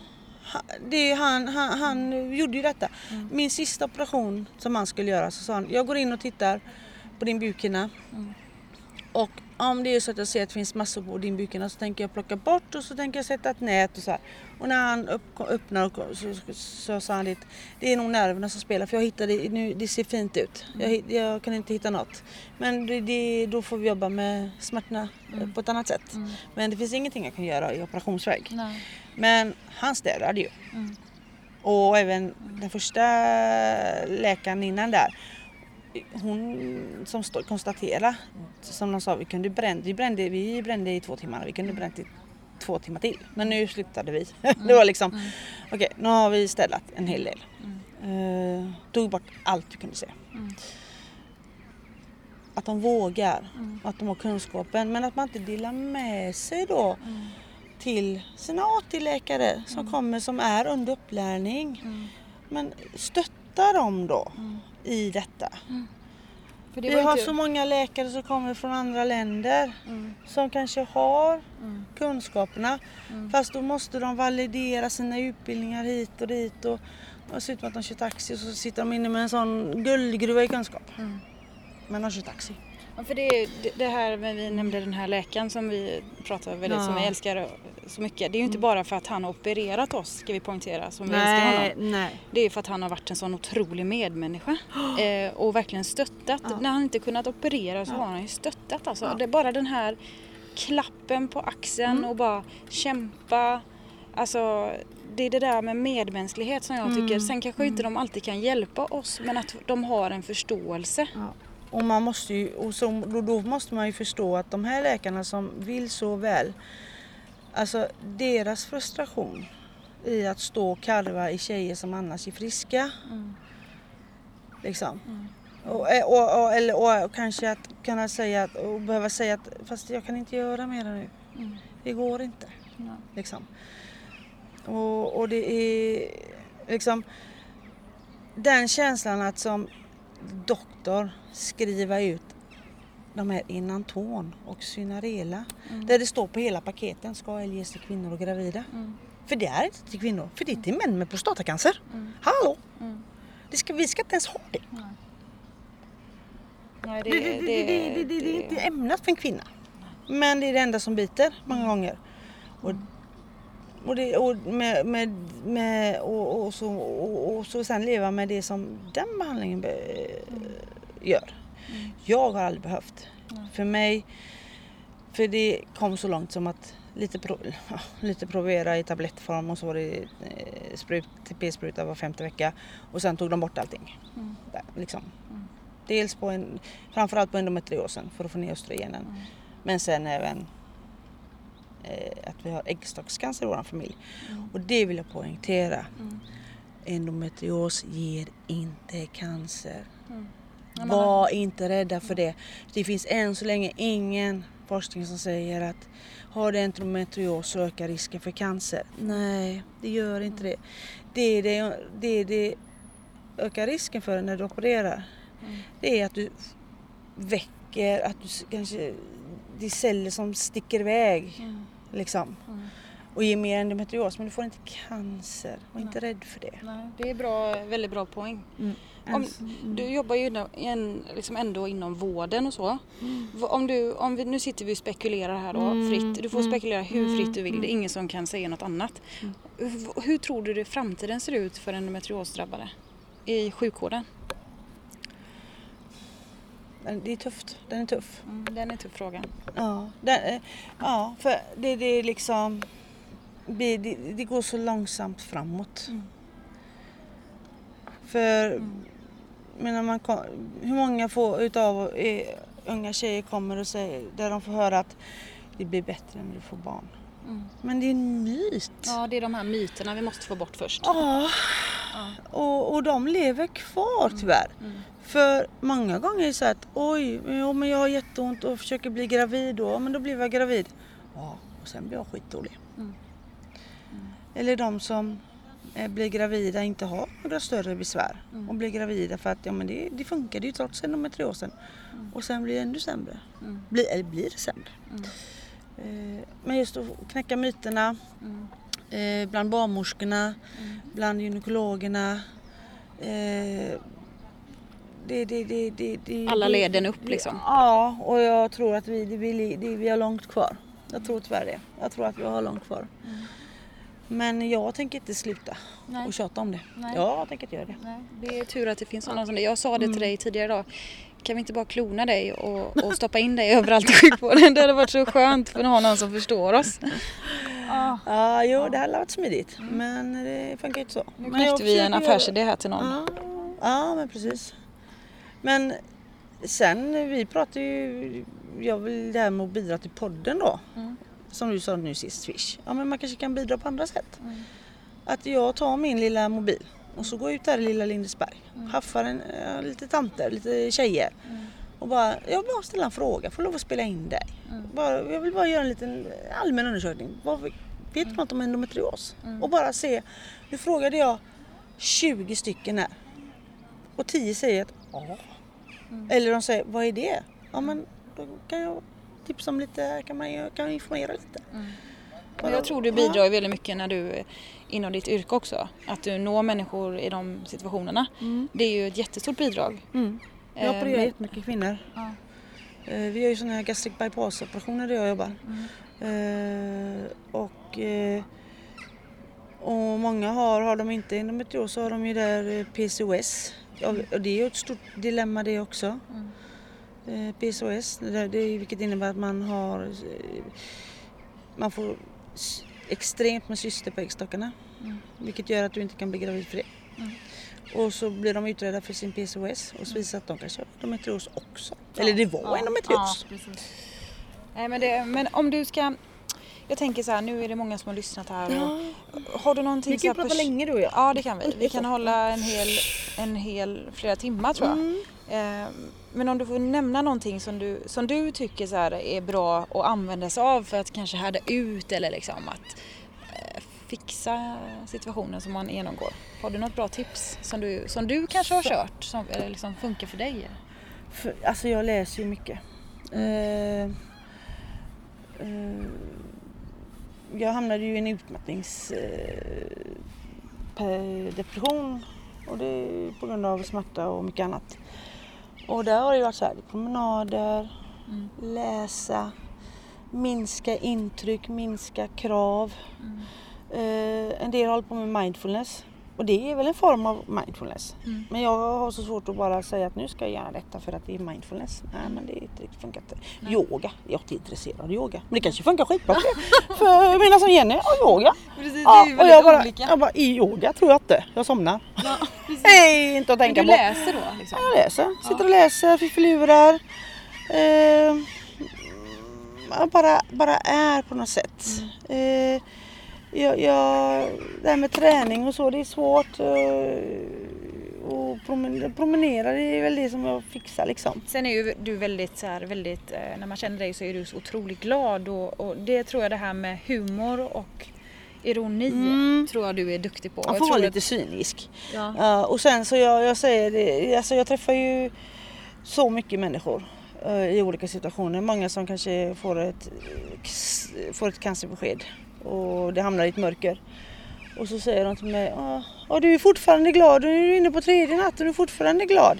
det han, han, han gjorde ju detta. Min sista operation som han skulle göra så sa han, jag går in och tittar på din bukhinna. Och om det är så att jag ser att det finns massor på din bukhinna så tänker jag plocka bort och så tänker jag sätta ett nät och så här. Och när han upp, öppnar och så, så, så sa han det, det är nog nerverna som spelar för jag hittade, nu, det ser fint ut. Jag, jag kan inte hitta något. Men det, det, då får vi jobba med smärtorna eh, på ett annat sätt. Men det finns ingenting jag kan göra i operationsväg. Nej. Men han städade ju. Mm. Och även den första läkaren innan där. Hon som stod, konstaterade, som de sa, vi kunde bränna, vi brände, vi brände i två timmar, vi kunde bränt i två timmar till. Men nu slutade vi. det var liksom, okej nu har vi städat en hel del. Uh, tog bort allt vi kunde se. Att de vågar, att de har kunskapen men att man inte delar med sig då till sina AT-läkare som kommer som är under upplärning. Men stötta dem då i detta. För det Vi har inte... så många läkare som kommer från andra länder som kanske har kunskaperna. Fast då måste de validera sina utbildningar hit och dit. Och det ser ut som att de kör taxi och så sitter de inne med en sån guldgruva i kunskap. Men de kör taxi. Ja, för det, det- här med vi nämnde den här läkaren som vi pratar väldigt, som Ja. vi älskar så mycket. Det är ju inte bara för att han har opererat oss, ska vi poängtera, som vi älskar honom. nej. Det är för att han har varit en sån otrolig medmänniska eh, och verkligen stöttat. När han inte kunnat operera så har han ju stöttat alltså. Det är bara den här klappen på axeln och bara kämpa. Alltså det är det där med medmänsklighet som jag tycker. Sen kanske inte de alltid kan hjälpa oss men att de har en förståelse. Och, man måste ju, och så, då, då måste man ju förstå att de här läkarna som vill så väl, alltså deras frustration i att stå och karva i tjejer som annars är friska. Liksom. Och, eh, och, och, eller, och, kanske att kunna säga att, och behöva säga att fast jag kan inte göra mer nu. Det går inte. Liksom. Och, och det är Liksom, den känslan att som doktor skriva ut de här Inanton och Synarela. Där det står på hela paketen ska ges till kvinnor och gravida. För det är inte till kvinnor, för det är till män med prostatacancer. Hallå! Det ska, vi ska inte ens ha det. Nej, Det, det, det, det, det, det, det är inte ämnat för en kvinna. Men det är det enda som biter många gånger. Och, och, det, och, med, med, med, och, och, så, och, och så sen leva med det som den behandlingen be, gör. Jag har aldrig behövt. För mig, för det kom så långt som att lite, pro, lite provera i tablettform och så var det eh, sprut, TP-spruta var femte vecka och sen tog de bort allting. Där, liksom. Dels på en, framförallt på endometriosen för att få ner östrogenen. Men sen även eh, att vi har äggstockscancer i vår familj. Och det vill jag poängtera. Endometrios ger inte cancer. Var inte rädda för det. Det finns än så länge ingen forskning som säger att har du endometrios så ökar risken för cancer. Nej, det gör inte det. Det det, det, det ökar risken för när du opererar det är att du väcker, att du kanske, det är celler som sticker iväg. Liksom. Och ger mer endometrios men du får inte cancer. Var inte rädd för det. Nej, det är bra, väldigt bra poäng. Mm. Om, du jobbar ju ändå, liksom ändå inom vården och så. V- Om du, om vi, nu sitter vi och spekulerar här då, Mm, fritt. Du får mm, spekulera hur mm, fritt du vill. Det är ingen som kan säga något annat. Hur, hur tror du det framtiden ser ut för endometriosdrabbade i sjukvården? Den- Det är tufft. Den är tuff. Mm, det är tuff fråga. Ja, den, eh, ja för det, det är liksom det, det, går så långsamt framåt. Mm. För menar man, kom- hur många får utav eh, unga tjejer kommer och säger där de får höra att det blir bättre när du får barn. Mm. Men det är en myt. Ja, det är de här myterna vi måste få bort först. Ja, och, och de lever kvar tyvärr. För många gånger är det så att oj, ja, men jag har jätteont och försöker bli gravid då, men då blir jag gravid. Ja, och sen blir jag skitdålig. Eller de som eh, blir gravida inte har några större besvär och blir gravida för att ja, men det, det funkade ju trots endometriosen. Och sen blir det ännu sämre. Blir, eller blir det sämre. Eh, men just att knäcka myterna eh, bland barnmorskorna, bland gynekologerna. Eh, det, det, det, det, det, Alla det- leden upp liksom. Ja, och jag tror att vi, det, vi, det, vi har långt kvar. Jag tror tyvärr det. Jag tror att vi har långt kvar. Men jag tänker inte sluta Nej. och tjata om det. Nej. Jag tänker inte göra det. Nej, det är tur att det finns sådana som dig. Jag sa det till dig tidigare idag. Kan vi inte bara klona dig och, och stoppa in dig överallt i sjukvården? Det hade varit så skönt för att ha någon som förstår oss. Ja, jo, det hade varit smidigt. Men det funkar inte så. Nu knäckte vi en affärsidé här till någon. Ja, men precis. Men sen, vi pratar ju, jag vill det här med att bidra till podden då. Mm. Som du sa nu sist, Swish. Ja, men man kanske kan bidra på andra sätt. Att jag tar min lilla mobil och så går jag ut där i lilla Lindesberg. Haffar en, ja, lite tanter, lite tjejer. Och bara, jag bara ställa en fråga, får lov att spela in dig. Bara, jag vill bara göra en liten allmän undersökning. Vad vet man något om endometrios? Och bara se, nu frågade jag 20 stycken här. Och 10 säger att ja. Eller de säger, vad är det? Ja men då kan jag tipsa om lite, kan, man, kan jag informera lite. Men jag tror du bidrar ju väldigt mycket när du inom ditt yrke också. Att du når människor i de situationerna. Det är ju ett jättestort bidrag. Mm. Jag Eh, opererar men- jättemycket kvinnor. Ja. Eh, Vi gör ju sådana här gastric bypass operationer där jag jobbar. Mm. Eh, och, och många har, har de inte endometrios så har de ju där PCOS. Ja, Och det är ju ett stort dilemma det också. Eh, PCOS, det, vilket innebär att man har man får extremt med cyster på äggstockarna. Vilket gör att du inte kan bli gravid för det. Och så blir de utredda för sin PCOS och så visar att de kanske har endometrios också. Eller det var endometrios. Nej, men, det, men om du ska... Jag tänker så här, nu är det många som har lyssnat här. Och, har du någonting Vi så kan här ju prata länge du och jag. Ja, det kan vi. Vi kan hålla en hel, en hel flera timmar tror jag. Mm. Eh, Men om du får nämna någonting som du, som du tycker så här är bra att använda sig av för att kanske härda ut eller liksom att eh, fixa situationen som man genomgår? Har du något bra tips som du, som du kanske har kört som eller liksom funkar för dig? För, alltså jag läser ju mycket. Eh, eh, jag hamnade ju i en utmattningsdepression och det på grund av smärta och mycket annat. Och där har det varit så här, promenader, Mm. läsa, minska intryck, minska krav. Mm. Eh, en del håller på med mindfulness och det är väl en form av mindfulness. Mm. Men jag har så svårt att bara säga att nu ska jag göra detta för att det är mindfulness. Nej men det är inte riktigt funkar inte. Nej. Yoga, jag är inte intresserad av yoga. Men det kanske funkar skitbra för. För menar som Jenny, ja, yoga. Precis, Ja, det är och jag bara, olika. jag bara, i yoga tror jag inte. Jag somnar. Ja. Nej, inte att Men tänka du på. läser då? Liksom. Jag läser, sitter och läser, fifflurar. Eh, bara, bara är på något sätt. Mm. Eh, jag, jag, det här med träning och så, det är svårt. Eh, och promen, promenera, det är väl det som jag fixar liksom. Sen är ju du väldigt så här, väldigt, eh, när man känner dig så är du så otroligt glad och, och det tror jag det här med humor och ironi Mm. tror jag du är duktig på. Man Jag får vara att- lite cynisk. Ja. Ja, och sen så jag, jag säger det, alltså jag träffar ju så mycket människor eh, i olika situationer. Många som kanske får ett, eh, får ett cancerbesked och det hamnar i ett mörker. Och så säger de till mig, "Ah, ja du är fortfarande glad, du är inne på tredje natten och du är fortfarande glad.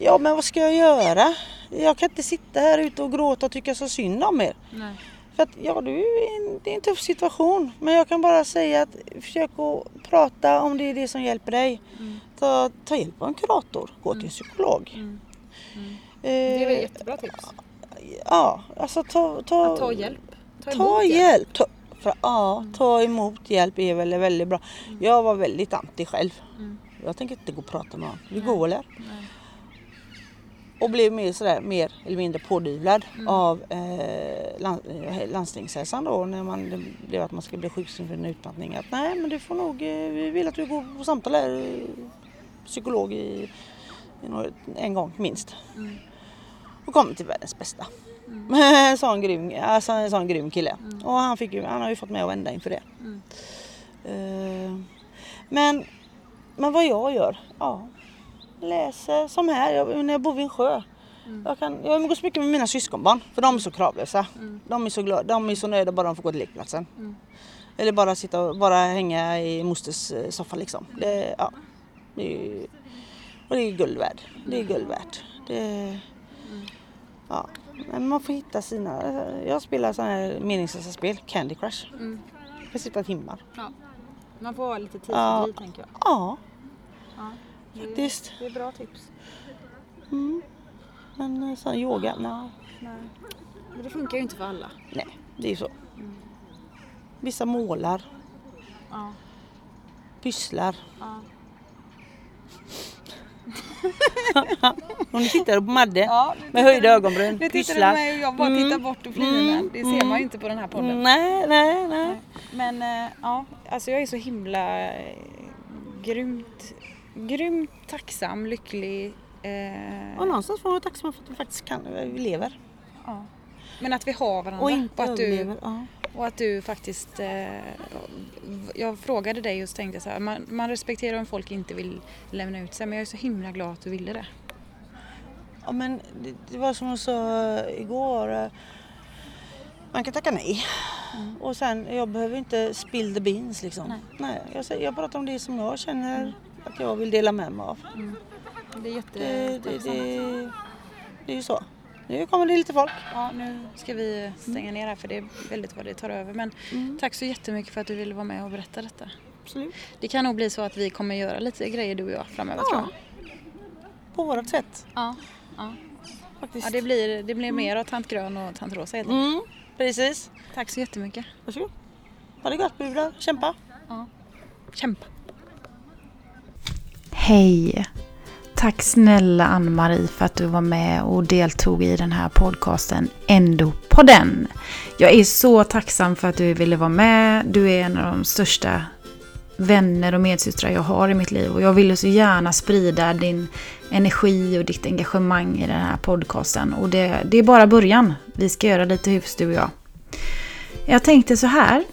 Ja men vad ska jag göra? Jag kan inte sitta här ute och gråta och tycka så synd om er. Nej. För att ja, du är en, det är en tuff situation. Men jag kan bara säga att försök att prata om det är det som hjälper dig. Mm. Ta, ta hjälp av en kurator, gå till en psykolog. Mm. Mm. Eh, Det är väl jättebra tips. Ja, alltså ta, ta, Att ta hjälp. Ta, Ta emot hjälp. Ta, för, ja, Mm. ta emot hjälp är väl väldigt bra. Jag var väldigt anti själv. Mm. Jag tänker inte gå och prata med honom. Vi går? Nej. Och blev mer, sådär, mer eller mindre pådyvlad Mm. av eh, eh, landstingshälsan då när man, det blev att man skulle bli sjukskriven för en utmattning. Att nej men du får nog, eh, vi vill att du går på samtal här, eh, psykolog i, i några, en gång minst. Mm. Och kom till världens bästa. Mm. en, sån grym, alltså en sån grym kille. Mm. Och han, fick ju, han har ju fått mig att vända inför det. Mm. Eh, men, men vad jag gör? Ja, läser som här, jag, när jag bor vid en sjö. Mm. Jag, kan, jag umgås mycket med mina syskonbarn för de är så kravlösa. Mm. De är så glada, de är så nöjda bara de får gå till lekplatsen. Mm. Eller bara sitta och bara hänga i mosters eh, soffa liksom. Det, ja, det är, och det är guld värd. Det är guld värt. Det, ja. Men man får hitta sina, jag spelar sådana här meningslösa spel, Candy Crush. Mm. Kan sitta timmar. Ja. Man får ha lite tid Ja. tänker jag. Ja, Ja. Det, faktiskt. det är bra tips. Mm. Men eh, sån yoga, nej. Nej. Men det funkar ju inte för alla. nej, det är ju så. Vissa målar, Ja. pysslar. Ja. Och nu tittar du på Madde Ja, med höjda ögonbryn, Nu tittar du mig och jag bara Mm. tittar bort och flinar. Mm. Det ser man Mm. ju inte på den här podden. Mm, Nej, nej, nej. Men eh, ja, alltså jag är så himla eh, grymt, grymt tacksam, lycklig. Eh, Och någonstans får man vara tacksam för att vi faktiskt kan, vi lever. ja. Men att vi har varandra Och inte att du, överlever. Ja. Och att du faktiskt... Eh, jag frågade dig och så tänkte jag så här, man, man respekterar om folk inte vill lämna ut sig men jag är så himla glad att du ville det. Ja, men det, det var som jag sa igår. eh, Man kan tacka nej. Och sen, jag behöver inte spill the beans liksom. Nej. Nej. jag, jag pratar om det som jag känner att jag vill dela med mig av. Det är Det, det, jättetacksamt. det, det är ju så. Nu kommer det lite folk. Ja, nu ska vi stänga ner här för det är väldigt vad det tar över. Men Mm. tack så jättemycket för att du ville vara med och berätta detta. Absolut. Det kan nog bli så att vi kommer göra lite grejer du och jag framöver Ja. tror jag. På vårat sätt Ja, ja. faktiskt. ja det, blir, det blir mer av Tant Grön och Tant Rosa helt. Mm, precis. Tack så jättemycket. Varsågod. Ha det gott brudar. Kämpa. Ja. Kämpa. Hej! Tack snälla Ann-Marie för att du var med och deltog i den här podcasten Ändå på den. Jag är så tacksam för att du ville vara med. Du är en av de största vänner och medsystrar jag har i mitt liv och jag ville så gärna sprida din energi och ditt engagemang i den här podcasten och det, det är bara början. Vi ska göra lite hyfs du och jag. Jag tänkte så här.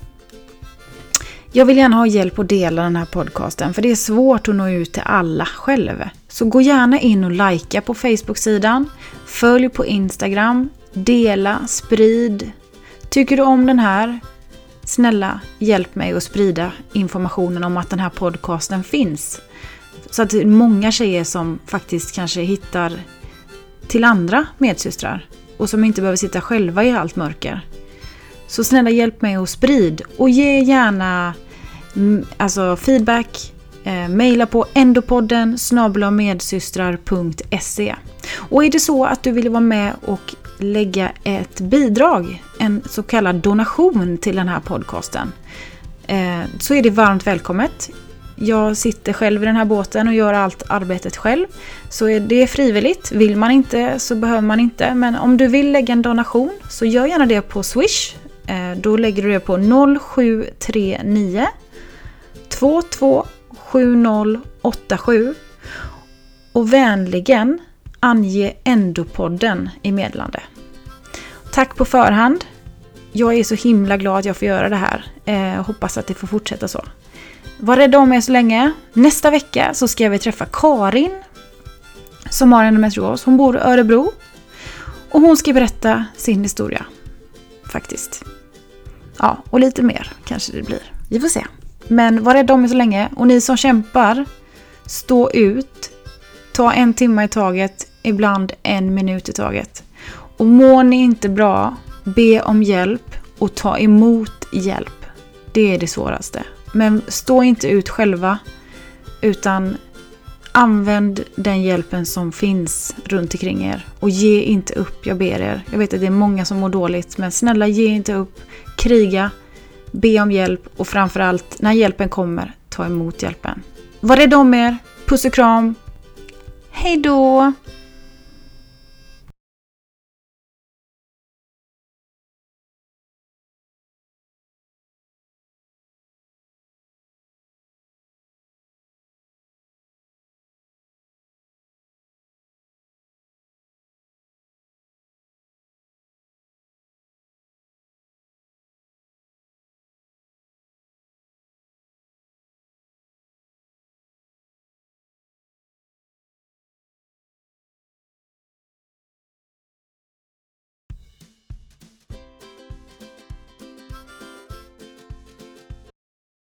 Jag vill gärna ha hjälp att dela den här podcasten för det är svårt att nå ut till alla själv. Så gå gärna in och likea på Facebook-sidan, följ på Instagram, dela, sprid. Tycker du om den här? Snälla hjälp mig att sprida informationen om att den här podcasten finns. Så att många tjejer som faktiskt kanske hittar till andra medsystrar och som inte behöver sitta själva i allt mörker. Så snälla hjälp mig att sprid och ge gärna mm, alltså feedback, eh, mejla på endopodden medsystrar.se. Och är det så att du vill vara med och lägga ett bidrag, en så kallad donation till den här podcasten, eh, så är det varmt välkommet. Jag sitter själv i den här båten och gör allt arbetet själv. Så det är frivilligt. Vill man inte så behöver man inte. Men om du vill lägga en donation så gör gärna det på Swish. Eh, då lägger du det på 0739 22 7087 och vänligen ange Endopodden i meddelande. Tack på förhand. Jag är så himla glad att jag får göra det här. Eh, hoppas att det får fortsätta så. Var rädda om er så länge. Nästa vecka så ska vi träffa Karin som har endometrios. Hon bor i Örebro. Och hon ska berätta sin historia. Faktiskt. Ja, och lite mer kanske det blir. Vi får se. Men var rädda om er så länge. Och ni som kämpar, stå ut. Ta en timme i taget, ibland en minut i taget. Och mår ni inte bra, be om hjälp och ta emot hjälp. Det är det svåraste. Men stå inte ut själva. Utan använd den hjälpen som finns runt omkring er. Och ge inte upp, jag ber er. Jag vet att det är många som mår dåligt, men snälla ge inte upp. Kriga, be om hjälp och framförallt när hjälpen kommer, ta emot hjälpen. Var rädda om er. Puss och kram. Hej då!